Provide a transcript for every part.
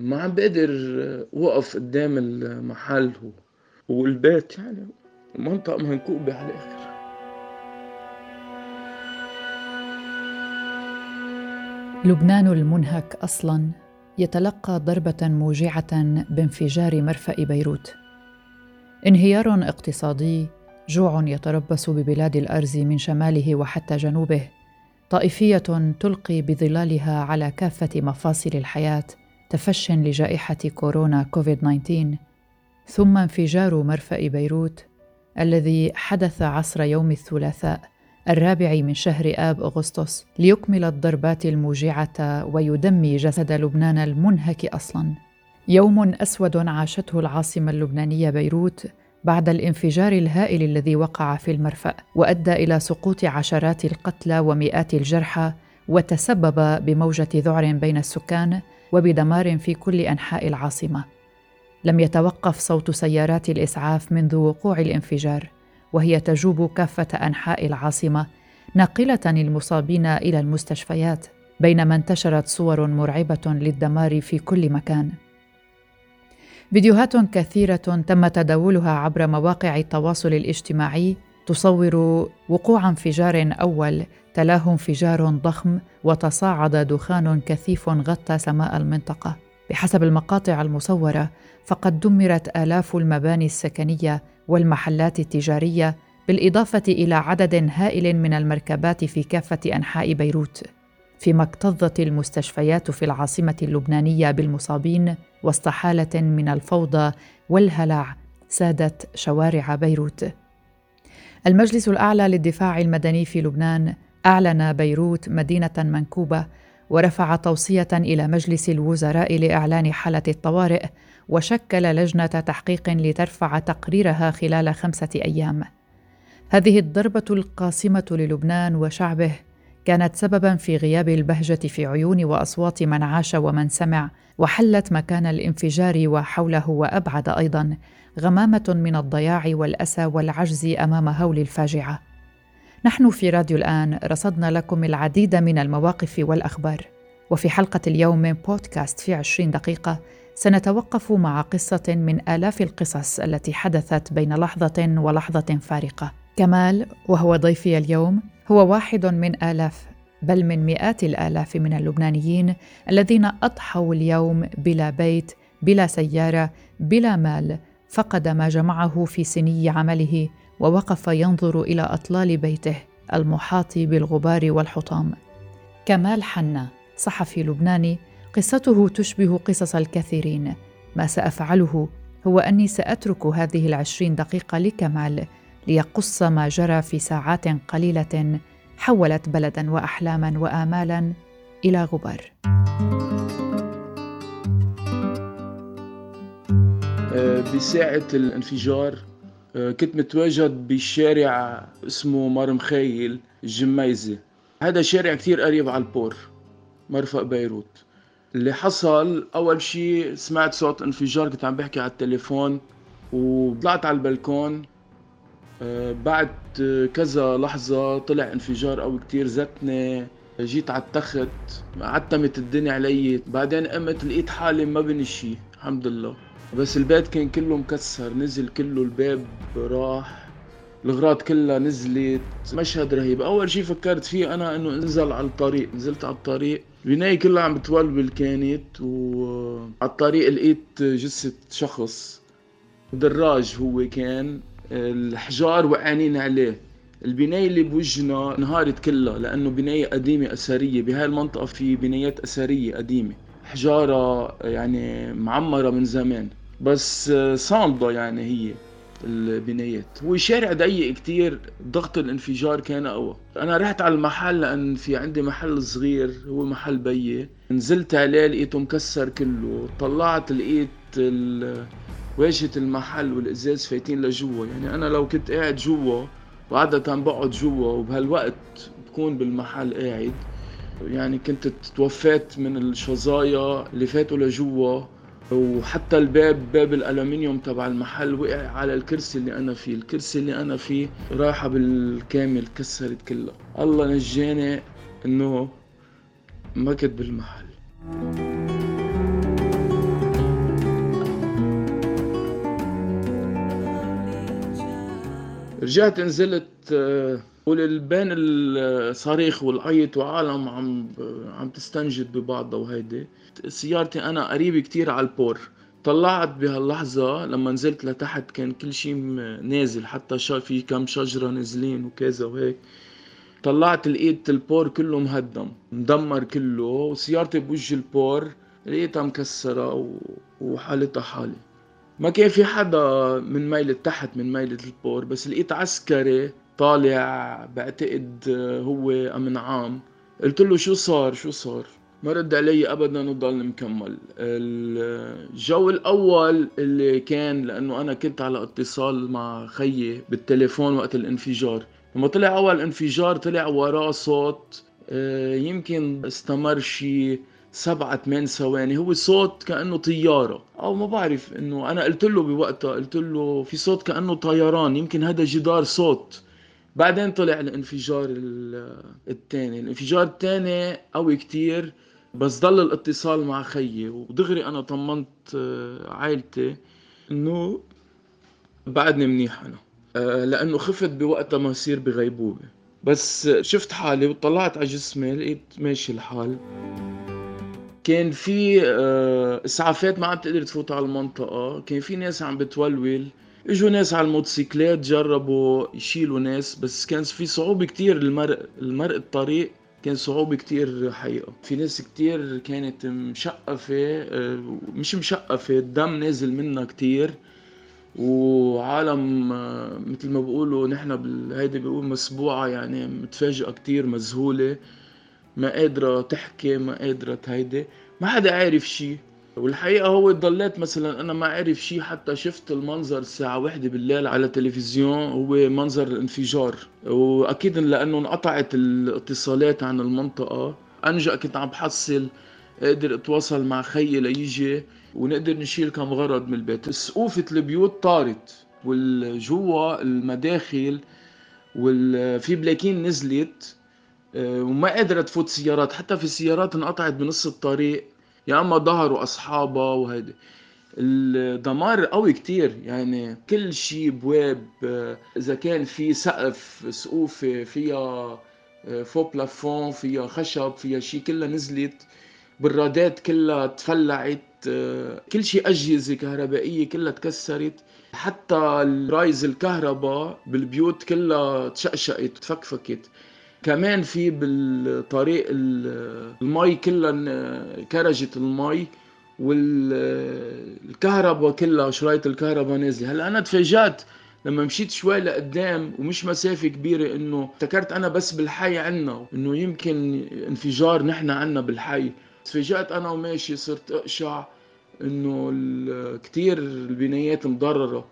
ما عم بقدر وقف قدام المحل والبيت يعني المنطقة منكوبة على الآخر لبنان المنهك أصلا يتلقى ضربة موجعة بانفجار مرفأ بيروت. انهيار اقتصادي جوع يتربص ببلاد الأرز من شماله وحتى جنوبه. طائفية تلقي بظلالها على كافة مفاصل الحياة تفش لجائحة كورونا كوفيد 19 ثم انفجار مرفأ بيروت الذي حدث عصر يوم الثلاثاء الرابع من شهر آب أغسطس ليكمل الضربات الموجعة ويدمي جسد لبنان المنهك أصلاً. يوم أسود عاشته العاصمة اللبنانية بيروت بعد الانفجار الهائل الذي وقع في المرفأ وأدى إلى سقوط عشرات القتلى ومئات الجرحى وتسبب بموجة ذعر بين السكان وبدمار في كل أنحاء العاصمة. لم يتوقف صوت سيارات الإسعاف منذ وقوع الانفجار. وهي تجوب كافة أنحاء العاصمة ناقلة المصابين إلى المستشفيات بينما انتشرت صور مرعبة للدمار في كل مكان فيديوهات كثيرة تم تداولها عبر مواقع التواصل الاجتماعي تصور وقوع انفجار أول تلاه انفجار ضخم وتصاعد دخان كثيف غطى سماء المنطقة. بحسب المقاطع المصورة فقد دمرت آلاف المباني السكنية والمحلات التجارية بالإضافة إلى عدد هائل من المركبات في كافة أنحاء بيروت. فيما اكتظت المستشفيات في العاصمة اللبنانية بالمصابين وسط حاله من الفوضى والهلع سادت شوارع بيروت. المجلس الأعلى للدفاع المدني في لبنان أعلن بيروت مدينة منكوبة ورفع توصية إلى مجلس الوزراء لإعلان حالة الطوارئ وشكل لجنة تحقيق لترفع تقريرها خلال خمسة أيام. هذه الضربة القاصمه للبنان وشعبه كانت سببا في غياب البهجة في عيون وأصوات من عاش ومن سمع وحلت مكان الانفجار وحوله وأبعد أيضا غمامة من الضياع والأسى والعجز أمام هول الفاجعة. نحن في راديو الآن رصدنا لكم العديد من المواقف والأخبار وفي حلقة اليوم من بودكاست في عشرين دقيقة سنتوقف مع قصة من آلاف القصص التي حدثت بين لحظة ولحظة فارقة. كمال وهو ضيفي اليوم هو واحد من آلاف بل من مئات الآلاف من اللبنانيين الذين أضحوا اليوم بلا بيت، بلا سيارة، بلا مال، فقد ما جمعه في سني عمله ووقف ينظر إلى أطلال بيته المحاط بالغبار والحطام. كمال حنا صحفي لبناني قصته تشبه قصص الكثيرين ما سأفعله هو أني سأترك هذه العشرين دقيقة لكمال ليقص ما جرى في ساعات قليلة حولت بلدا واحلاما وامالا إلى غبار آه، بساعة الانفجار كنت متواجد بشارع اسمه مرمخيل الجميزة. هذا شارع كتير قريب على البور مرفق بيروت. اللي حصل أول شيء سمعت صوت انفجار كنت عم بحكي على التليفون وطلعت على البلكون. آه، بعد كذا لحظة طلع انفجار قوي كتير زتني. جيت على التخت عتمت الدنيا علي. بعدين قمت لقيت حالي ما بني شيء الحمد لله. بس البيت كان كله مكسر نزل كله الباب راح. الاغراض كلها نزلت. مشهد رهيب. أول شيء فكرت فيه أنا إنه انزل على الطريق. نزلت على الطريق. البناية كلها عم بتولول كانت وعلى الطريق لقيت جثة شخص. دراج هو كان. الحجار وقعانين عليه. البناية اللي بوجهنا انهارت كلها لأنه بناية قديمة أثرية. بهاي المنطقة في بنايات أثرية قديمة. حجارة يعني معمرة من زمان. بس صامدة يعني هي البنايات هو شارع ضيق كتير ضغط الانفجار كان قوى أنا رحت على المحل لأن في عندي محل صغير هو محل بيي نزلت عليه لقيته مكسر كله. طلعت لقيت واجهة المحل والإزاز فايتين لجوا. يعني أنا لو كنت قاعد جوا وعادة بقعد جوا وبهالوقت بكون بالمحل قاعد. يعني كنت توفيت من الشظايا اللي فاتوا لجوا. وحتى الباب باب الألومنيوم تبع المحل وقع على الكرسي اللي أنا فيه. الكرسي اللي أنا فيه راحه بالكامل كسرت كلها الله نجاني إنه ما كنت بالمحل. رجعت نزلت آه، بين الصريخ والعيط وعالم عم عم تستنجد ببعضها وهيدي. سيارتي أنا قريب كتير على ال port. طلعت بهاللحظة لما نزلت لتحت كان كل شيء نازل حتى في كم شجرة نازلين وكذا وهيك. طلعت لقيت ال port كله مهدم مدمر كله. وسيارتي بوجه ال port لقيتها مكسرة وحالتها حالي ما كان في حدا من ميلة تحت من ميلة البور بس لقيت عسكري طالع بعتقد هو امن عام قلت له شو صار؟ شو صار؟ ما رد علي ابدا وضل مكمل. الجو الأول اللي كان لأنه أنا كنت على اتصال مع خيي بالتليفون وقت الانفجار. لما طلع أول انفجار طلع وراه صوت آه، يمكن استمر شي سبعة ثمان ثواني. هو صوت كأنه طيارة. أو ما بعرف إنه أنا قلت له بوقتها قلت له في صوت كأنه طيران. يمكن هذا جدار صوت. بعدين طلع الانفجار الثاني الانفجار الثاني قوي كتير بس ضل الاتصال مع خيي. ودغري أنا طمنت آه، عائلتي إنه بعدني منيح أنا. آه، لأنه خفت بوقتها ما يصير بغيبوبة. بس شفت حالي وطلعت على جسمي لقيت ماشي الحال. كان في آه، إسعافات ما عم تقدر تفوت على المنطقة. كان في ناس عم بتولول. اجوا ناس على الموتوسيكلات جربوا يشيلوا ناس بس كان في صعوبة كتير المرق المرق الطريق كان صعوبة كتير حقيقة. في ناس كتير كانت مشقفة آه، مش مشقفة الدم نازل منها كتير. وعالم آه، مثل ما بيقولوا نحن بالهيدي بيقول مسبوعة يعني متفاجئة كتير مذهولة. ما قادرة تحكي ما قادرة تهيدي. ما حدا عارف شي. والحقيقة هو ضليت مثلا أنا ما أعرف شيء حتى شفت المنظر الساعة واحدة بالليل على التلفزيون هو منظر الانفجار وأكيد لأنه انقطعت الاتصالات عن المنطقة. أنجأ كنت عم بحصل أقدر أتواصل مع خيي ليجي ونقدر نشيل كم غرض من البيت. سقوفة البيوت طارت والجوا المداخل وفي بلاكين نزلت آه، وما قدرت تفوت سيارات. حتى في سيارات انقطعت بنص الطريق. يا أما ظهروا اصحابها وهيدي الدمار قوي كتير يعني كل شيء بواب إذا كان في سقف سقوف فيها فوق plafond فيها خشب فيها شيء كلها نزلت. برادات كلها تفلعت كل شيء أجهزة كهربائية كلها تكسرت. حتى رايز الكهرباء بالبيوت كلها تشقشقت وتفكفكت كمان في بالطريق المي كلها كرجت المي والكهرباء كلها شرايط الكهرباء نازلة. هلأ أنا تفاجأت لما مشيت شوي لقدام ومش مسافة كبيرة إنه افتكرت أنا بس بالحي عنا إنه يمكن انفجار نحن عنا بالحي. تفاجأت أنا وماشي صرت أقشع إنه كثير البنايات مضررة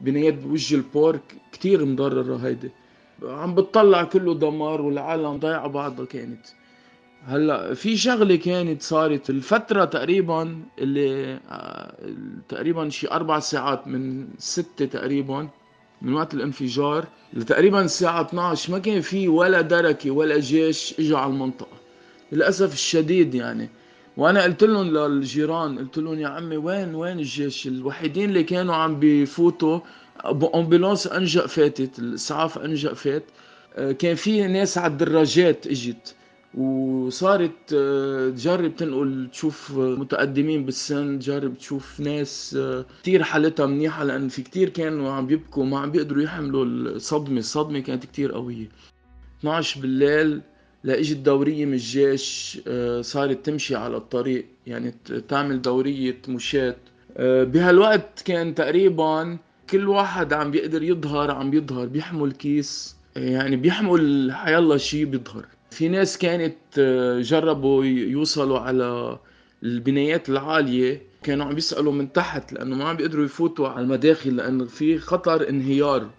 بنايات بوجه البورك كثير مضررة هيدي. عم بتطلع كله دمار والعالم ضايعه بعضها كانت. هلا في شغلة كانت صارت الفترة تقريبا اللي آه، تقريبا شي أربع ساعات من ستة تقريبا من وقت الانفجار لتقريبا الساعة 12 ما كان في ولا دركة ولا جيش اجى على المنطقة للأسف الشديد يعني. وأنا قلت لهم للجيران قلت لهم يا عمي وين وين الجيش؟ الوحيدين اللي كانوا عم بفوتوا أمبولانس أنجأ فاتت الاسعاف أنجأ فات. آه، كان في ناس على الدراجات إجت وصارت آه، تجرب تنقل تشوف متقدمين بالسن تجرب تشوف ناس آه، كتير حالتها منيحة لأن في كتير كانوا عم يبكوا ما عم بيقدروا يحملوا الصدمة. الصدمة كانت كتير قوية. 12 بالليل لاجت دورية من الجيش صارت تمشي على الطريق يعني تعمل دورية مشاة. بهالوقت كان تقريبا كل واحد عم بيقدر يظهر عم بيظهر بيحمل كيس. يعني بيحمل حيالله شيء بيظهر. في ناس كانت آه، جربوا يوصلوا على البنايات العالية كانوا عم بيسألوا من تحت لأنه ما عم بيقدروا يفوتوا على المداخل لأنه في خطر انهيار.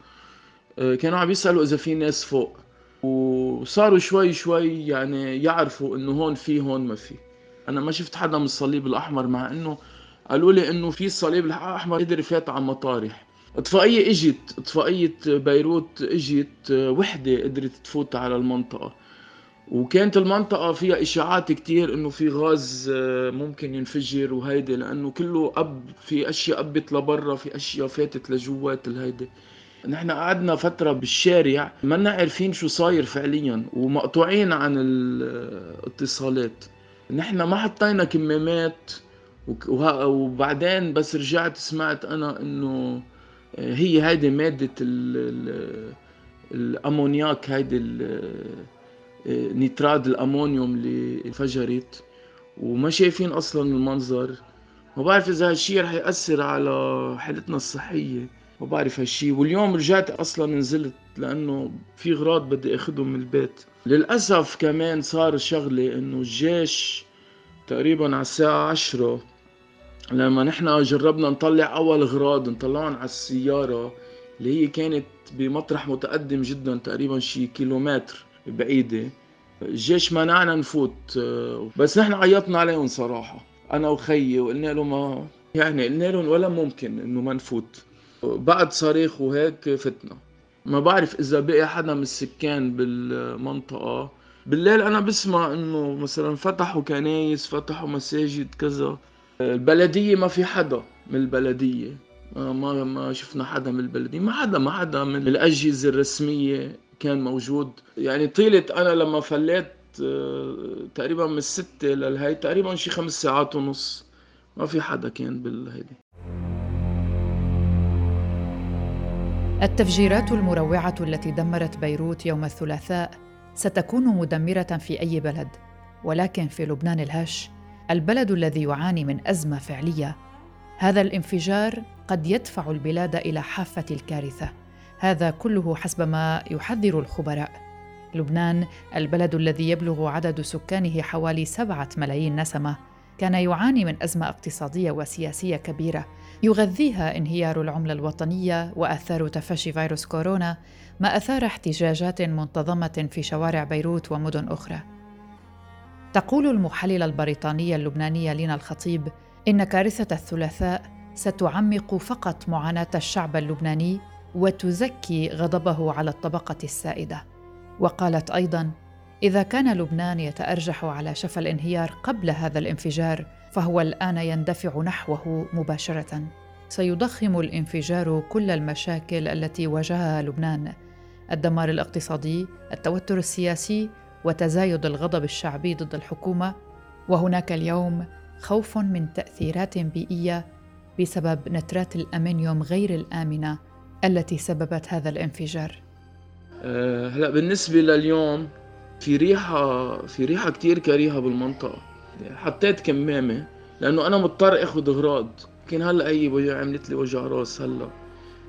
آه، كانوا عم بيسألوا إذا في ناس فوق. وصاروا شوي شوي يعني يعرفوا إنه هون في هون ما في. أنا ما شفت حدا من الصليب الأحمر مع إنه قالوا لي إنه في الصليب الأحمر قدر يفات على المطارح. اطفائية اجت اطفائية بيروت اجت وحدة قدرت تفوت على المنطقة. وكانت المنطقة فيها إشاعات كتير إنه في غاز آه، ممكن ينفجر وهيدي لأنه كله أب في أشياء أبت لبرا في أشياء فاتت لجوات الهيدي. نحن قعدنا فترة بالشارع ما عارفين شو صاير فعليا ومقطوعين عن الاتصالات نحن ما حطينا كمامات وبعدين بس رجعت سمعت أنا إنه هي هيدي مادة الأمونياك هيدي نيتراد الأمونيوم اللي انفجرت. وما شايفين أصلا المنظر. ما بعرف إذا هالشي رح يأثر على حالتنا الصحية. ما بعرف هالشي. واليوم رجعت أصلا نزلت لأنه في اغراض بدي اخذهم من البيت. للأسف كمان صار شغلة إنه الجيش تقريبا على الساعة عشرة لما نحن جربنا نطلع أول اغراض نطلعهم على السيارة اللي هي كانت بمطرح متقدم جدا تقريبا شي كيلومتر بعيدة. الجيش منعنا نفوت. بس نحن عيطنا عليهم صراحة. أنا وخيي وقلنا له ما يعني قلنا لهم ولا ممكن إنه ما نفوت. بعد صريخ وهيك فتنا. ما بعرف إذا بقي حدا من السكان بالمنطقة. بالليل أنا بسمع إنه مثلا فتحوا كنايس فتحوا مساجد كذا. البلدية ما في حدا من البلدية. ما ما شفنا حدا من البلدية. ما حدا ما حدا من الأجهزة الرسمية كان موجود. يعني طيلة أنا لما فليت آه، تقريبا من الستة للهي تقريبا شي خمس ساعات ونص. ما في حدا كان بالهيدي. التفجيرات المروعة التي دمرت بيروت يوم الثلاثاء ستكون مدمرة في أي بلد ولكن في لبنان الهش البلد الذي يعاني من أزمة فعلية. هذا الانفجار قد يدفع البلاد إلى حافة الكارثة. هذا كله حسب ما يحذر الخبراء. لبنان البلد الذي يبلغ عدد سكانه حوالي سبعة ملايين نسمة كان يعاني من أزمة اقتصادية وسياسية كبيرة. يغذيها انهيار العملة الوطنية وآثار تفشي فيروس كورونا ما أثار احتجاجات منتظمة في شوارع بيروت ومدن أخرى. تقول المحللة البريطانية اللبنانية لينا الخطيب إن كارثة الثلاثاء ستعمق فقط معاناة الشعب اللبناني وتزكي غضبه على الطبقة السائدة. وقالت أيضا إذا كان لبنان يتأرجح على شفا الانهيار قبل هذا الانفجار فهو الآن يندفع نحوه مباشرة. سيضخم الانفجار كل المشاكل التي واجهها لبنان الدمار الاقتصادي التوتر السياسي وتزايد الغضب الشعبي ضد الحكومة وهناك اليوم خوف من تأثيرات بيئية بسبب نترات الأمنيوم غير الآمنة التي سببت هذا الانفجار. آه، هلا بالنسبة لليوم في ريحة في ريحة كتير كريهة بالمنطقة. حطيت كمامة لأنه أنا مضطر آخذ أغراض. يمكن هلا هي عملت لي وجع راس هلا.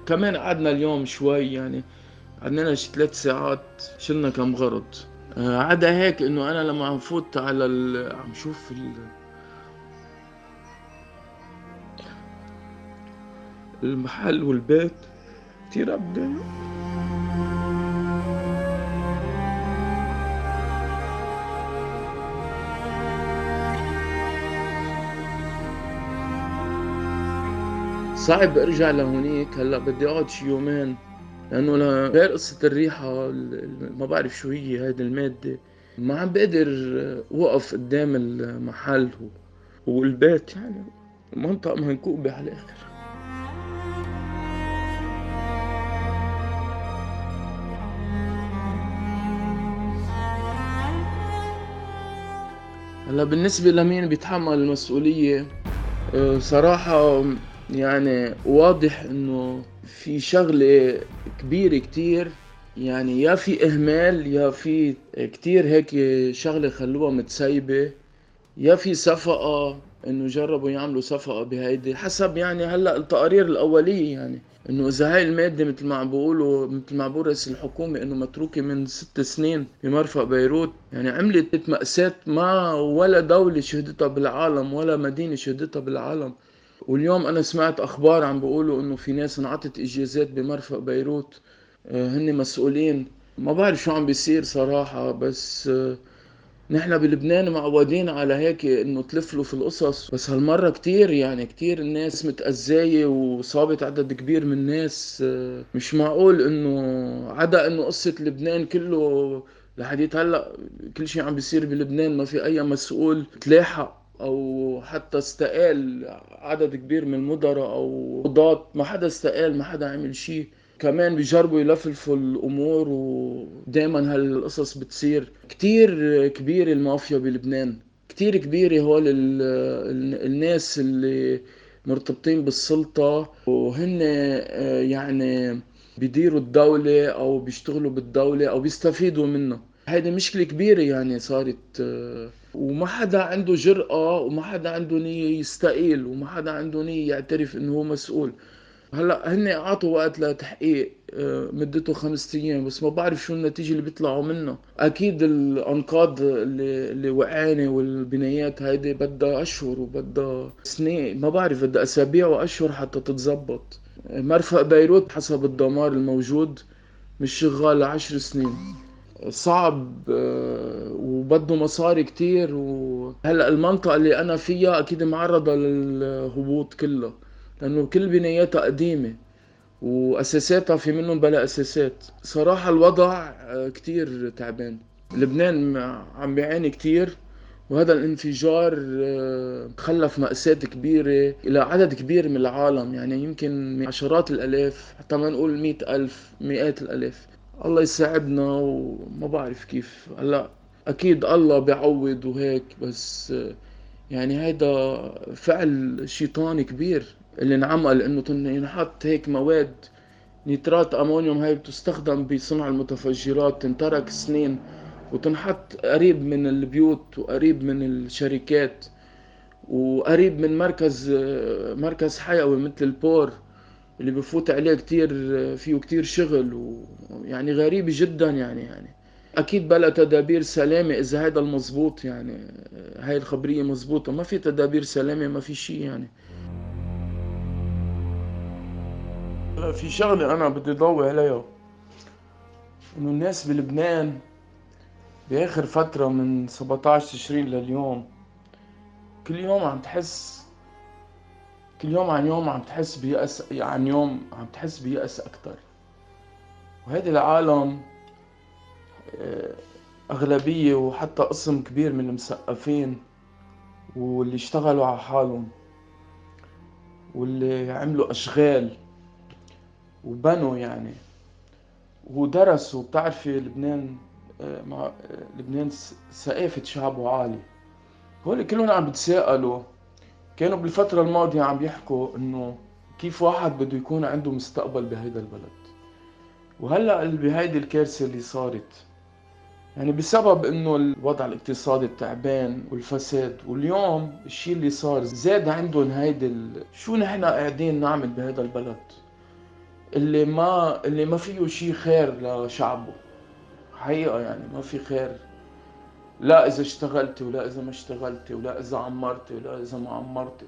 كمان قعدنا اليوم شوي يعني قعدنا شي ثلاث ساعات شلنا كم غرض. عدا هيك إنه أنا لما عم فوت على ال... عم شوف ال... المحل والبيت كتير عم صعب أرجع لهونيك. هلأ بدي أقعد شي يومين. لأنه غير قصة الريحة ما بعرف شو هي هيدي المادة. ما عم بقدر وقف قدام المحل والبيت يعني منطقة منكوبة على الآخر. هلا بالنسبة لمين بيتحمل المسؤولية؟ آه، صراحة يعني واضح إنه في شغلة كبيرة كتير. يعني يا في إهمال يا في كتير هيك شغلة خلوها متسيبة يا في صفقة إنه جربوا يعملوا صفقة بهيدي حسب يعني هلأ التقارير الأولية. يعني إنه إذا هاي المادة مثل ما عم بيقولوا مثل ما بقول رئيس الحكومة إنه متروكة من ست سنين بمرفق بيروت. يعني عملت مأساة ما ولا دولة شهدتها بالعالم ولا مدينة شهدتها بالعالم. واليوم أنا سمعت أخبار عم بيقولوا إنه في ناس انعطت إجازات بمرفق بيروت. آه، هن مسؤولين. ما بعرف شو عم بيصير صراحة بس آه، نحن بلبنان معودين على هيك إنه تلفلوا في القصص. بس هالمرة كتير يعني كتير الناس متأذية وصابت عدد كبير من الناس. آه، مش معقول إنه عدا إنه قصة لبنان كله لحديت هلا كل شيء عم بيصير بلبنان ما في أي مسؤول تلاحق. أو حتى استقال عدد كبير من المدراء أو قضاة. ما حدا استقال ما حدا عمل شيء. كمان بيجربوا يلفلفوا الأمور ودائما هالقصص بتصير. كتير كبيره المافيا بلبنان. كتير كبيرة هول الناس اللي مرتبطين بالسلطة. وهن آه، يعني بيديروا الدولة أو بيشتغلوا بالدولة أو بيستفيدوا منها. هيدي مشكلة كبيرة يعني صارت آه، وما حدا عنده جرأة وما حدا عنده نية يستقيل وما حدا عنده نية يعترف إنه هو مسؤول. هلأ هن أعطوا وقت لتحقيق آه، مدته خمسة أيام بس ما بعرف شو النتيجة اللي بيطلعوا منها. أكيد الأنقاض اللي اللي وقعانة والبنايات هيدي بدها أشهر وبدها سنين. ما بعرف بدها أسابيع وأشهر حتى تتزبط. مرفق بيروت حسب الدمار الموجود مش شغال عشر سنين. صعب آه، وبده مصاري كتير وهلا المنطقة اللي أنا فيها أكيد معرضة للهبوط كلها لأنه كل بناياتها قديمة وأساساتها في منهم بلا أساسات. صراحة الوضع آه، كتير تعبان. لبنان عم بيعاني كتير وهذا الانفجار آه، خلف مأساة كبيرة إلى عدد كبير من العالم يعني يمكن عشرات الألاف حتى ما نقول مئة ألف مئات الألاف. الله يساعدنا وما بعرف كيف. هلا أكيد الله بيعوض وهيك بس يعني هيدا فعل شيطاني كبير اللي انعمل إنه ينحط هيك مواد نيترات أمونيوم هاي بتستخدم بصنع المتفجرات تنترك سنين وتنحط قريب من البيوت وقريب من الشركات وقريب من مركز مركز حيوي مثل البور. اللي بفوت عليه كتير فيه كتير شغل ويعني غريبة جدا يعني يعني. أكيد بلا تدابير سلامة إذا هيدا المزبوط يعني هاي الخبرية مزبوطة ما في تدابير سلامة ما في شيء يعني. في شغلة أنا بدي ضوي عليها. إنه الناس بلبنان بآخر فترة من 17 تشرين لليوم كل يوم عم تحس كل يوم عن يوم عم تحس بيأس عن يوم عم تحس بيأس أكتر. وهيدي العالم آه، أغلبية وحتى قسم كبير من المثقفين واللي اشتغلوا على حالهم واللي عملوا أشغال وبنوا يعني ودرسوا. بتعرفي لبنان مع لبنان ثقافة شعبه عالي. هول كلهم عم بتساءلوا كانوا بالفترة الماضية عم يحكوا إنه كيف واحد بده يكون عنده مستقبل بهيدا البلد. وهلأ بهيدي الكارثة اللي صارت يعني بسبب إنه الوضع الاقتصادي التعبان والفساد واليوم الشيء اللي صار زاد عندهم هيدي ال... شو نحن قاعدين نعمل بهذا البلد؟ اللي ما اللي ما فيه شيء خير لشعبه. حقيقة يعني ما في خير. لا إذا اشتغلتي ولا إذا ما اشتغلتي ولا إذا عمرتي ولا إذا ما عمرتي.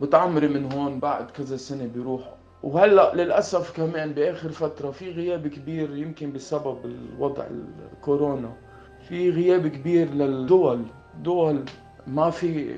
بتعمري من هون بعد كذا سنة بيروحوا وهلأ للأسف كمان بآخر فترة في غياب كبير يمكن بسبب الوضع الكورونا. في غياب كبير للدول. دول ما في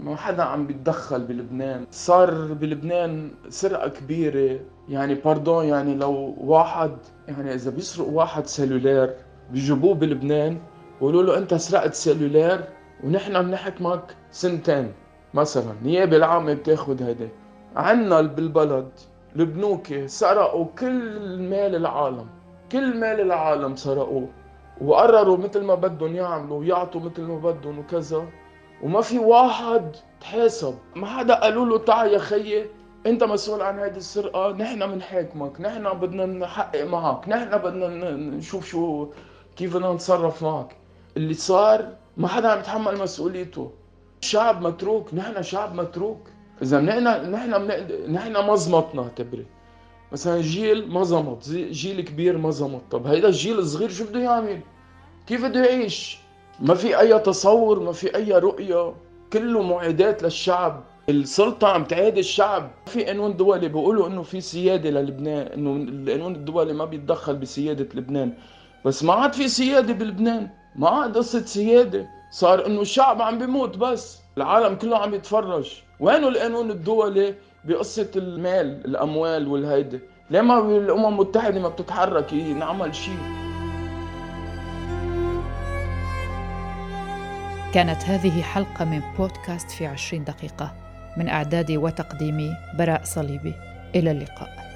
ما حدا عم بيتدخل بلبنان. صار بلبنان سرقة كبيرة. يعني pardon يعني لو واحد يعني إذا بيسرق واحد cellulaire بيجيبوه بلبنان بيقولوا له أنت سرقت cellulaire ونحن بنحكمك سنتين. مثلا نيابة العامة بتاخذ هيدا عنا بالبلد البنوك سرقوا كل مال العالم. كل مال العالم سرقوه. وقرروا مثل ما بدهم يعملوا ويعطوا مثل ما بدهم وكذا. وما في واحد تحاسب. ما حدا قالوا له تعا يا خيي أنت مسؤول عن هذه السرقة. نحن بنحاكمك نحن بدنا نحقق معك. نحن بدنا نشوف شو كيف بدنا نتصرف معك. اللي صار ما حدا عم يتحمل مسؤوليته. شعب متروك نحن شعب متروك. إذا نحن نحن نحن ما زمطنا اعتبري مثلا جيل ما زمط جيل كبير ما زمط طب هيدا الجيل الصغير شو بده يعمل؟ كيف بده يعيش؟ ما في أي تصور ما في أي رؤية. كله معادات للشعب. السلطة عم تعادي الشعب. في قانون دولي بيقولوا إنه في سيادة للبنان إنه القانون الدولي ما بيتدخل بسيادة لبنان. بس ما عاد في سيادة بلبنان. ما عاد قصه سياده صار إنه الشعب عم بيموت بس. العالم كله عم يتفرج. وينه القانون الدولي بقصة المال الأموال والهيدي ليه ما الأمم المتحدة ما بتتحرك نعمل شيء كانت هذه حلقة من بودكاست في عشرين دقيقة. من إعدادي وتقديمي براء صليبي. إلى اللقاء.